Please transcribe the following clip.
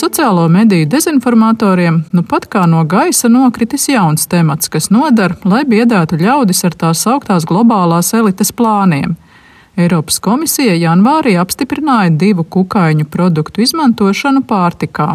Sociālo mediju dezinformatoriem nu pat kā no gaisa nokritis jauns temats, kas nodara, lai biedētu ļaudis ar tās augtās globālās elites plāniem. Eiropas komisija janvārī apstiprināja divu kukaiņu produktu izmantošanu pārtikā.